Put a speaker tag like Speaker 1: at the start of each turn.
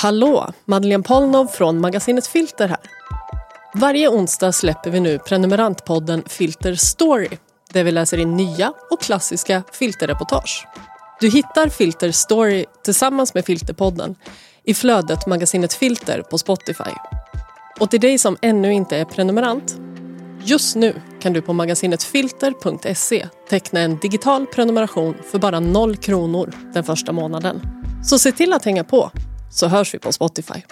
Speaker 1: Hallå! Madeleine Polnov från magasinet Filter här. Varje onsdag släpper vi nu prenumerantpodden Filter Story där vi läser in nya och klassiska filterreportage. Du hittar Filter Story tillsammans med Filterpodden i flödet magasinet Filter på Spotify. Och till dig som ännu inte är prenumerant Just nu kan du på magasinetfilter.se teckna en digital prenumeration för bara 0 kronor den första månaden. Så se till att hänga på, så hörs vi på Spotify.